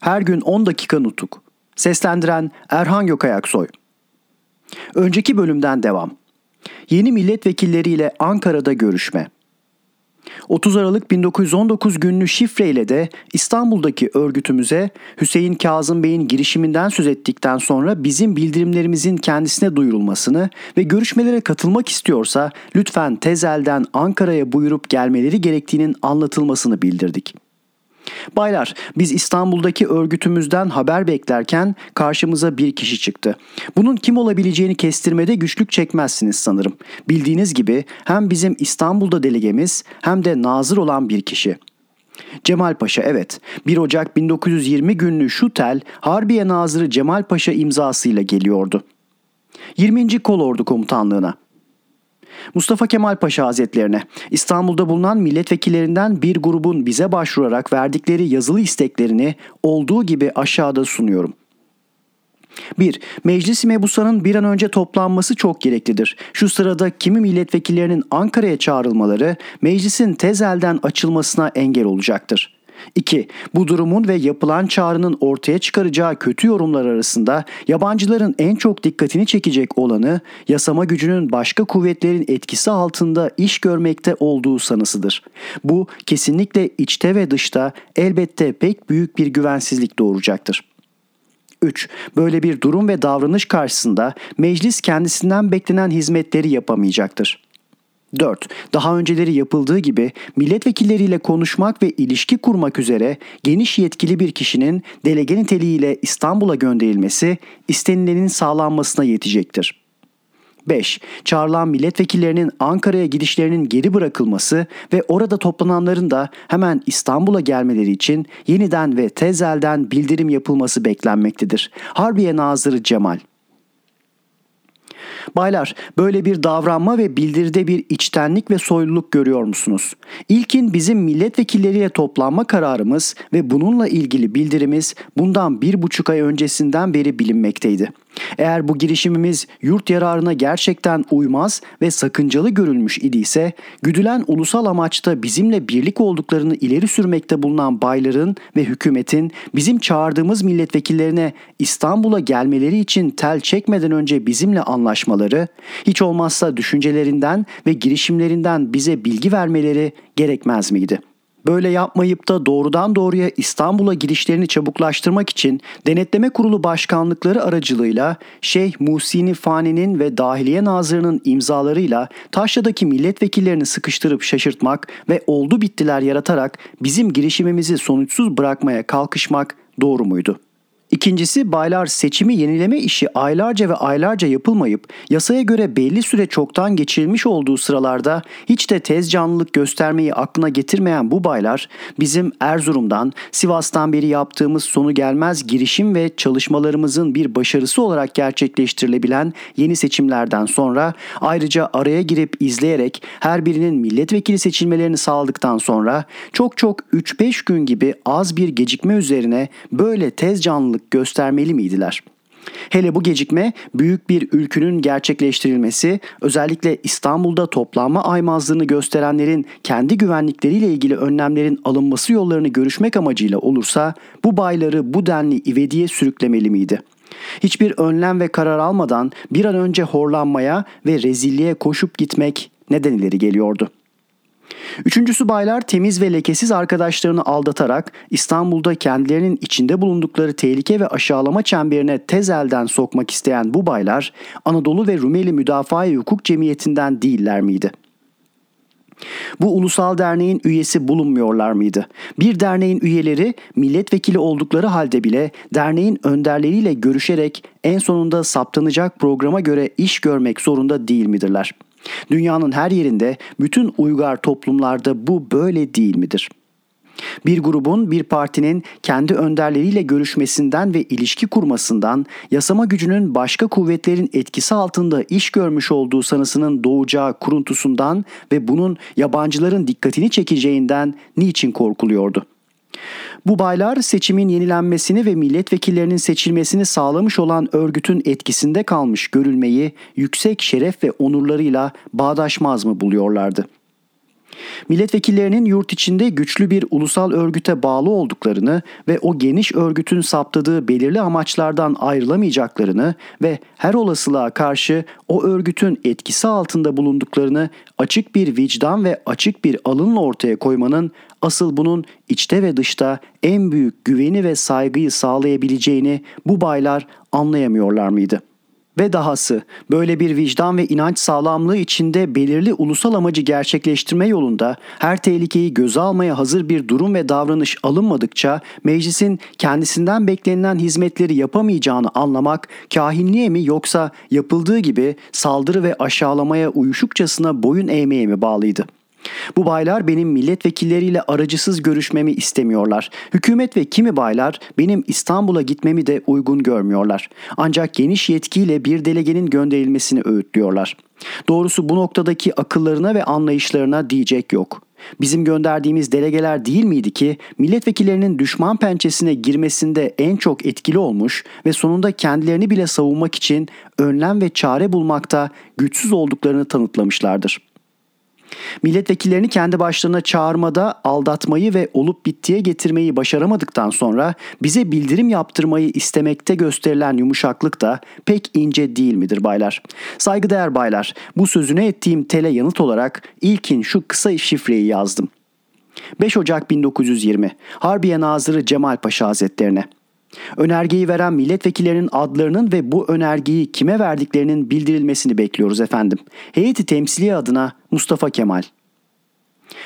her gün 10 dakika nutuk. Seslendiren Erhan Gökayaksoy. Önceki bölümden devam. Yeni milletvekilleriyle Ankara'da görüşme. 30 Aralık 1919 günlü şifreyle de İstanbul'daki örgütümüze Hüseyin Kazım Bey'in girişiminden söz ettikten sonra bizim bildirimlerimizin kendisine duyurulmasını ve görüşmelere katılmak istiyorsa lütfen tezelden Ankara'ya buyurup gelmeleri gerektiğinin anlatılmasını bildirdik. Baylar, biz İstanbul'daki örgütümüzden haber beklerken karşımıza bir kişi çıktı. Bunun kim olabileceğini kestirmede güçlük çekmezsiniz sanırım. Bildiğiniz gibi hem bizim İstanbul'da delegemiz hem de nazır olan bir kişi. Cemal Paşa evet 1 Ocak 1920 günlü şu tel Harbiye Nazırı Cemal Paşa imzasıyla geliyordu. 20. Kolordu Komutanlığına Mustafa Kemal Paşa Hazretlerine İstanbul'da bulunan milletvekillerinden bir grubun bize başvurarak verdikleri yazılı isteklerini olduğu gibi aşağıda sunuyorum. 1. Meclis-i Mebusan'ın bir an önce toplanması çok gereklidir. Şu sırada kimi milletvekillerinin Ankara'ya çağrılmaları meclisin tez elden açılmasına engel olacaktır. 2. Bu durumun ve yapılan çağrının ortaya çıkaracağı kötü yorumlar arasında yabancıların en çok dikkatini çekecek olanı yasama gücünün başka kuvvetlerin etkisi altında iş görmekte olduğu sanısıdır. Bu kesinlikle içte ve dışta elbette pek büyük bir güvensizlik doğuracaktır. 3. Böyle bir durum ve davranış karşısında meclis kendisinden beklenen hizmetleri yapamayacaktır. 4. Daha önceleri yapıldığı gibi milletvekilleriyle konuşmak ve ilişki kurmak üzere geniş yetkili bir kişinin delege niteliğiyle İstanbul'a gönderilmesi istenilenin sağlanmasına yetecektir. 5. Çağrılan milletvekillerinin Ankara'ya gidişlerinin geri bırakılması ve orada toplananların da hemen İstanbul'a gelmeleri için yeniden ve tezelden bildirim yapılması beklenmektedir. Harbiye Nazırı Cemal Baylar, böyle bir davranma ve bildiride bir içtenlik ve soyluluk görüyor musunuz? İlkin bizim milletvekilleriyle toplanma kararımız ve bununla ilgili bildirimiz bundan bir buçuk ay öncesinden beri bilinmekteydi. Eğer bu girişimimiz yurt yararına gerçekten uymaz ve sakıncalı görülmüş idiyse, güdülen ulusal amaçta bizimle birlik olduklarını ileri sürmekte bulunan bayların ve hükümetin bizim çağırdığımız milletvekillerine İstanbul'a gelmeleri için tel çekmeden önce bizimle anlaşmaları, hiç olmazsa düşüncelerinden ve girişimlerinden bize bilgi vermeleri gerekmez miydi?'' Böyle yapmayıp da doğrudan doğruya İstanbul'a girişlerini çabuklaştırmak için Denetleme Kurulu Başkanlıkları aracılığıyla Şeyh Musini Fani'nin ve Dahiliye Nazırı'nın imzalarıyla Taşya'daki milletvekillerini sıkıştırıp şaşırtmak ve oldu bittiler yaratarak bizim girişimimizi sonuçsuz bırakmaya kalkışmak doğru muydu?'' İkincisi baylar seçimi yenileme işi aylarca ve aylarca yapılmayıp yasaya göre belli süre çoktan geçirilmiş olduğu sıralarda hiç de tez canlılık göstermeyi aklına getirmeyen bu baylar bizim Erzurum'dan Sivas'tan beri yaptığımız sonu gelmez girişim ve çalışmalarımızın bir başarısı olarak gerçekleştirilebilen yeni seçimlerden sonra ayrıca araya girip izleyerek her birinin milletvekili seçilmelerini sağladıktan sonra çok çok 3-5 gün gibi az bir gecikme üzerine böyle tez canlılık kararlılık göstermeli miydiler? Hele bu gecikme büyük bir ülkünün gerçekleştirilmesi, özellikle İstanbul'da toplanma aymazlığını gösterenlerin kendi güvenlikleriyle ilgili önlemlerin alınması yollarını görüşmek amacıyla olursa bu bayları bu denli ivediye sürüklemeli miydi? Hiçbir önlem ve karar almadan bir an önce horlanmaya ve rezilliğe koşup gitmek neden ileri geliyordu? Üçüncüsü baylar temiz ve lekesiz arkadaşlarını aldatarak İstanbul'da kendilerinin içinde bulundukları tehlike ve aşağılama çemberine tez elden sokmak isteyen bu baylar Anadolu ve Rumeli Müdafaa Hukuk Cemiyeti'nden değiller miydi? Bu ulusal derneğin üyesi bulunmuyorlar mıydı? Bir derneğin üyeleri milletvekili oldukları halde bile derneğin önderleriyle görüşerek en sonunda saptanacak programa göre iş görmek zorunda değil midirler?'' Dünyanın her yerinde bütün uygar toplumlarda bu böyle değil midir? Bir grubun bir partinin kendi önderleriyle görüşmesinden ve ilişki kurmasından, yasama gücünün başka kuvvetlerin etkisi altında iş görmüş olduğu sanısının doğacağı kuruntusundan ve bunun yabancıların dikkatini çekeceğinden niçin korkuluyordu?'' Bu baylar seçimin yenilenmesini ve milletvekillerinin seçilmesini sağlamış olan örgütün etkisinde kalmış görülmeyi yüksek şeref ve onurlarıyla bağdaşmaz mı buluyorlardı? Milletvekillerinin yurt içinde güçlü bir ulusal örgüte bağlı olduklarını ve o geniş örgütün saptadığı belirli amaçlardan ayrılamayacaklarını ve her olasılığa karşı o örgütün etkisi altında bulunduklarını açık bir vicdan ve açık bir alınla ortaya koymanın asıl bunun içte ve dışta en büyük güveni ve saygıyı sağlayabileceğini bu baylar anlayamıyorlar mıydı? Ve dahası böyle bir vicdan ve inanç sağlamlığı içinde belirli ulusal amacı gerçekleştirme yolunda her tehlikeyi göze almaya hazır bir durum ve davranış alınmadıkça meclisin kendisinden beklenilen hizmetleri yapamayacağını anlamak kahinliğe mi yoksa yapıldığı gibi saldırı ve aşağılamaya uyuşukçasına boyun eğmeye mi bağlıydı? Bu baylar benim milletvekilleriyle aracısız görüşmemi istemiyorlar. Hükümet ve kimi baylar benim İstanbul'a gitmemi de uygun görmüyorlar. Ancak geniş yetkiyle bir delegenin gönderilmesini öğütlüyorlar. Doğrusu bu noktadaki akıllarına ve anlayışlarına diyecek yok. Bizim gönderdiğimiz delegeler değil miydi ki milletvekillerinin düşman pençesine girmesinde en çok etkili olmuş ve sonunda kendilerini bile savunmak için önlem ve çare bulmakta güçsüz olduklarını tanıtlamışlardır. Milletvekillerini kendi başlarına çağırmada aldatmayı ve olup bittiye getirmeyi başaramadıktan sonra bize bildirim yaptırmayı istemekte gösterilen yumuşaklık da pek ince değil midir baylar? Saygıdeğer baylar, bu sözüne ettiğim tele yanıt olarak ilkin şu kısa şifreyi yazdım. 5 Ocak 1920 Harbiye Nazırı Cemal Paşa Hazretlerine Önergeyi veren milletvekillerinin adlarının ve bu önergeyi kime verdiklerinin bildirilmesini bekliyoruz efendim. Heyeti temsiliye adına Mustafa Kemal.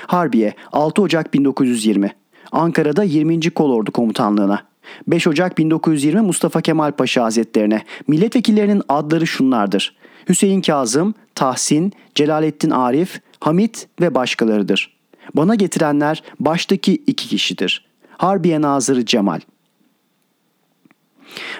Harbiye 6 Ocak 1920 Ankara'da 20. Kolordu Komutanlığına 5 Ocak 1920 Mustafa Kemal Paşa Hazretlerine milletvekillerinin adları şunlardır. Hüseyin Kazım, Tahsin, Celalettin Arif, Hamit ve başkalarıdır. Bana getirenler baştaki iki kişidir. Harbiye Nazırı Cemal.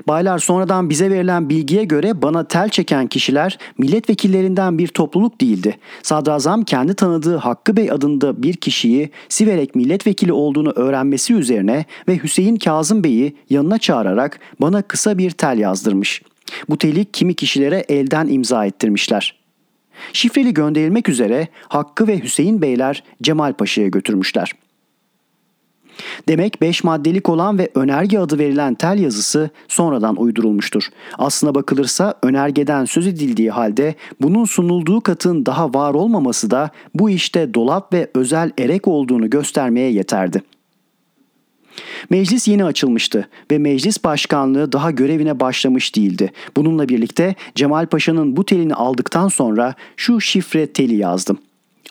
Baylar sonradan bize verilen bilgiye göre bana tel çeken kişiler milletvekillerinden bir topluluk değildi. Sadrazam kendi tanıdığı Hakkı Bey adında bir kişiyi Siverek milletvekili olduğunu öğrenmesi üzerine ve Hüseyin Kazım Bey'i yanına çağırarak bana kısa bir tel yazdırmış. Bu teli kimi kişilere elden imza ettirmişler. Şifreli gönderilmek üzere Hakkı ve Hüseyin Beyler Cemal Paşa'ya götürmüşler.'' Demek 5 maddelik olan ve önerge adı verilen tel yazısı sonradan uydurulmuştur. Aslına bakılırsa önergeden söz edildiği halde bunun sunulduğu katın daha var olmaması da bu işte dolap ve özel erek olduğunu göstermeye yeterdi. Meclis yeni açılmıştı ve meclis başkanlığı daha görevine başlamış değildi. Bununla birlikte Cemal Paşa'nın bu telini aldıktan sonra şu şifre teli yazdım.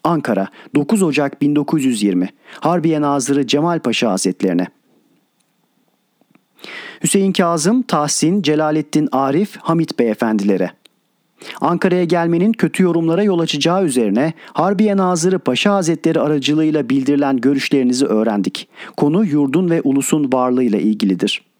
Ankara 9 Ocak 1920 Harbiye Nazırı Cemal Paşa Hazretlerine Hüseyin Kazım, Tahsin, Celalettin Arif, Hamit Beyefendilere Ankara'ya gelmenin kötü yorumlara yol açacağı üzerine Harbiye Nazırı Paşa Hazretleri aracılığıyla bildirilen görüşlerinizi öğrendik. Konu yurdun ve ulusun varlığıyla ilgilidir.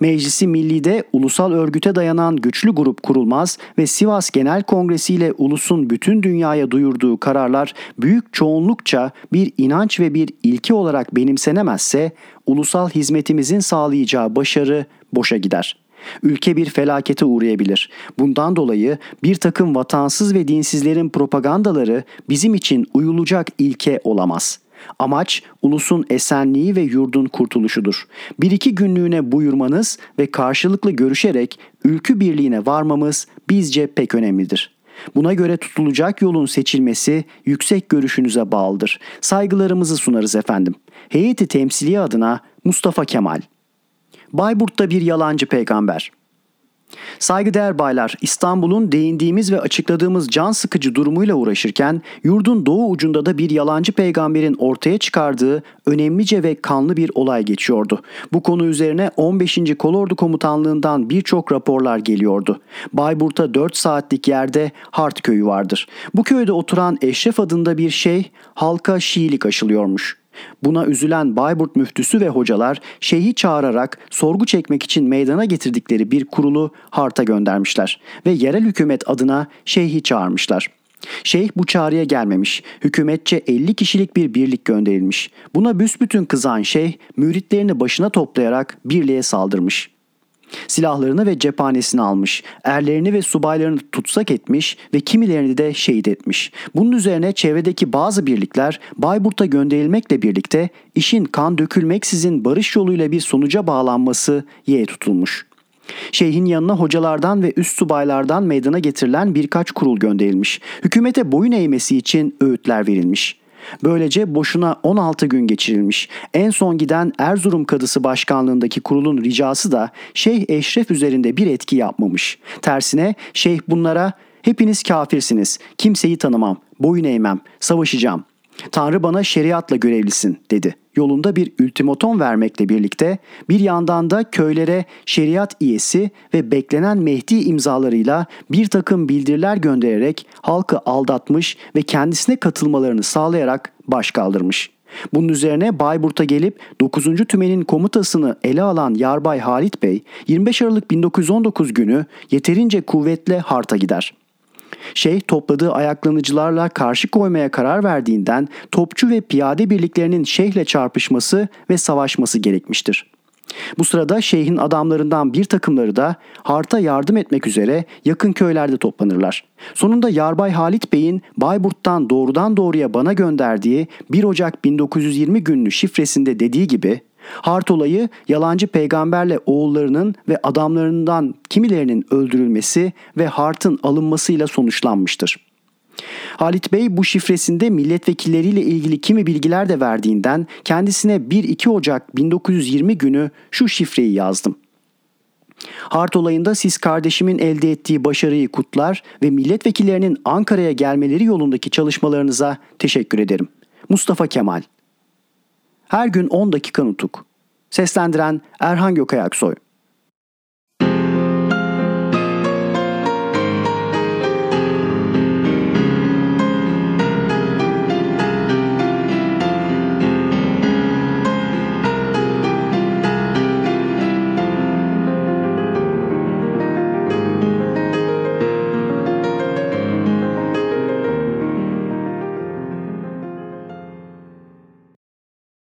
Meclisi Milli'de ulusal örgüte dayanan güçlü grup kurulmaz ve Sivas Genel Kongresi ile ulusun bütün dünyaya duyurduğu kararlar büyük çoğunlukça bir inanç ve bir ilki olarak benimsenemezse ulusal hizmetimizin sağlayacağı başarı boşa gider.'' Ülke bir felakete uğrayabilir. Bundan dolayı bir takım vatansız ve dinsizlerin propagandaları bizim için uyulacak ilke olamaz. Amaç ulusun esenliği ve yurdun kurtuluşudur. Bir iki günlüğüne buyurmanız ve karşılıklı görüşerek ülkü birliğine varmamız bizce pek önemlidir. Buna göre tutulacak yolun seçilmesi yüksek görüşünüze bağlıdır. Saygılarımızı sunarız efendim. Heyeti temsiliye adına Mustafa Kemal. Bayburt'ta bir yalancı peygamber. Saygıdeğer baylar, İstanbul'un değindiğimiz ve açıkladığımız can sıkıcı durumuyla uğraşırken yurdun doğu ucunda da bir yalancı peygamberin ortaya çıkardığı önemlice ve kanlı bir olay geçiyordu. Bu konu üzerine 15. Kolordu Komutanlığından birçok raporlar geliyordu. Bayburt'a 4 saatlik yerde Hart köyü vardır. Bu köyde oturan Eşref adında bir şey halka Şiilik aşılıyormuş. Buna üzülen Bayburt müftüsü ve hocalar şeyhi çağırarak sorgu çekmek için meydana getirdikleri bir kurulu Hart'a göndermişler ve yerel hükümet adına şeyhi çağırmışlar. Şeyh bu çağrıya gelmemiş. Hükümetçe 50 kişilik bir birlik gönderilmiş. Buna büsbütün kızan şeyh müritlerini başına toplayarak birliğe saldırmış. Silahlarını ve cephanesini almış, erlerini ve subaylarını tutsak etmiş ve kimilerini de şehit etmiş. Bunun üzerine çevredeki bazı birlikler Bayburt'a gönderilmekle birlikte işin kan dökülmeksizin barış yoluyla bir sonuca bağlanması yeğe tutulmuş. Şeyhin yanına hocalardan ve üst subaylardan meydana getirilen birkaç kurul gönderilmiş. Hükümete boyun eğmesi için öğütler verilmiş.'' Böylece boşuna 16 gün geçirilmiş. En son giden Erzurum Kadısı Başkanlığındaki kurulun ricası da Şeyh Eşref üzerinde bir etki yapmamış. Tersine şeyh bunlara hepiniz kafirsiniz, kimseyi tanımam, boyun eğmem, savaşacağım. Tanrı bana şeriatla görevlisin dedi yolunda bir ultimatom vermekle birlikte bir yandan da köylere şeriat iyesi ve beklenen Mehdi imzalarıyla bir takım bildiriler göndererek halkı aldatmış ve kendisine katılmalarını sağlayarak baş kaldırmış. Bunun üzerine Bayburt'a gelip 9. Tümen'in komutasını ele alan Yarbay Halit Bey 25 Aralık 1919 günü yeterince kuvvetle Hart'a gider. Şeyh topladığı ayaklanıcılarla karşı koymaya karar verdiğinden topçu ve piyade birliklerinin şeyhle çarpışması ve savaşması gerekmiştir. Bu sırada şeyhin adamlarından bir takımları da Hart'a yardım etmek üzere yakın köylerde toplanırlar. Sonunda Yarbay Halit Bey'in Bayburt'tan doğrudan doğruya bana gönderdiği 1 Ocak 1920 günlü şifresinde dediği gibi Hart olayı yalancı peygamberle oğullarının ve adamlarından kimilerinin öldürülmesi ve Hart'ın alınmasıyla sonuçlanmıştır. Halit Bey bu şifresinde milletvekilleriyle ilgili kimi bilgiler de verdiğinden kendisine 1-2 Ocak 1920 günü şu şifreyi yazdım. Hart olayında siz kardeşimin elde ettiği başarıyı kutlar ve milletvekillerinin Ankara'ya gelmeleri yolundaki çalışmalarınıza teşekkür ederim. Mustafa Kemal her gün 10 dakika nutuk. Seslendiren Erhan Gökayaksoy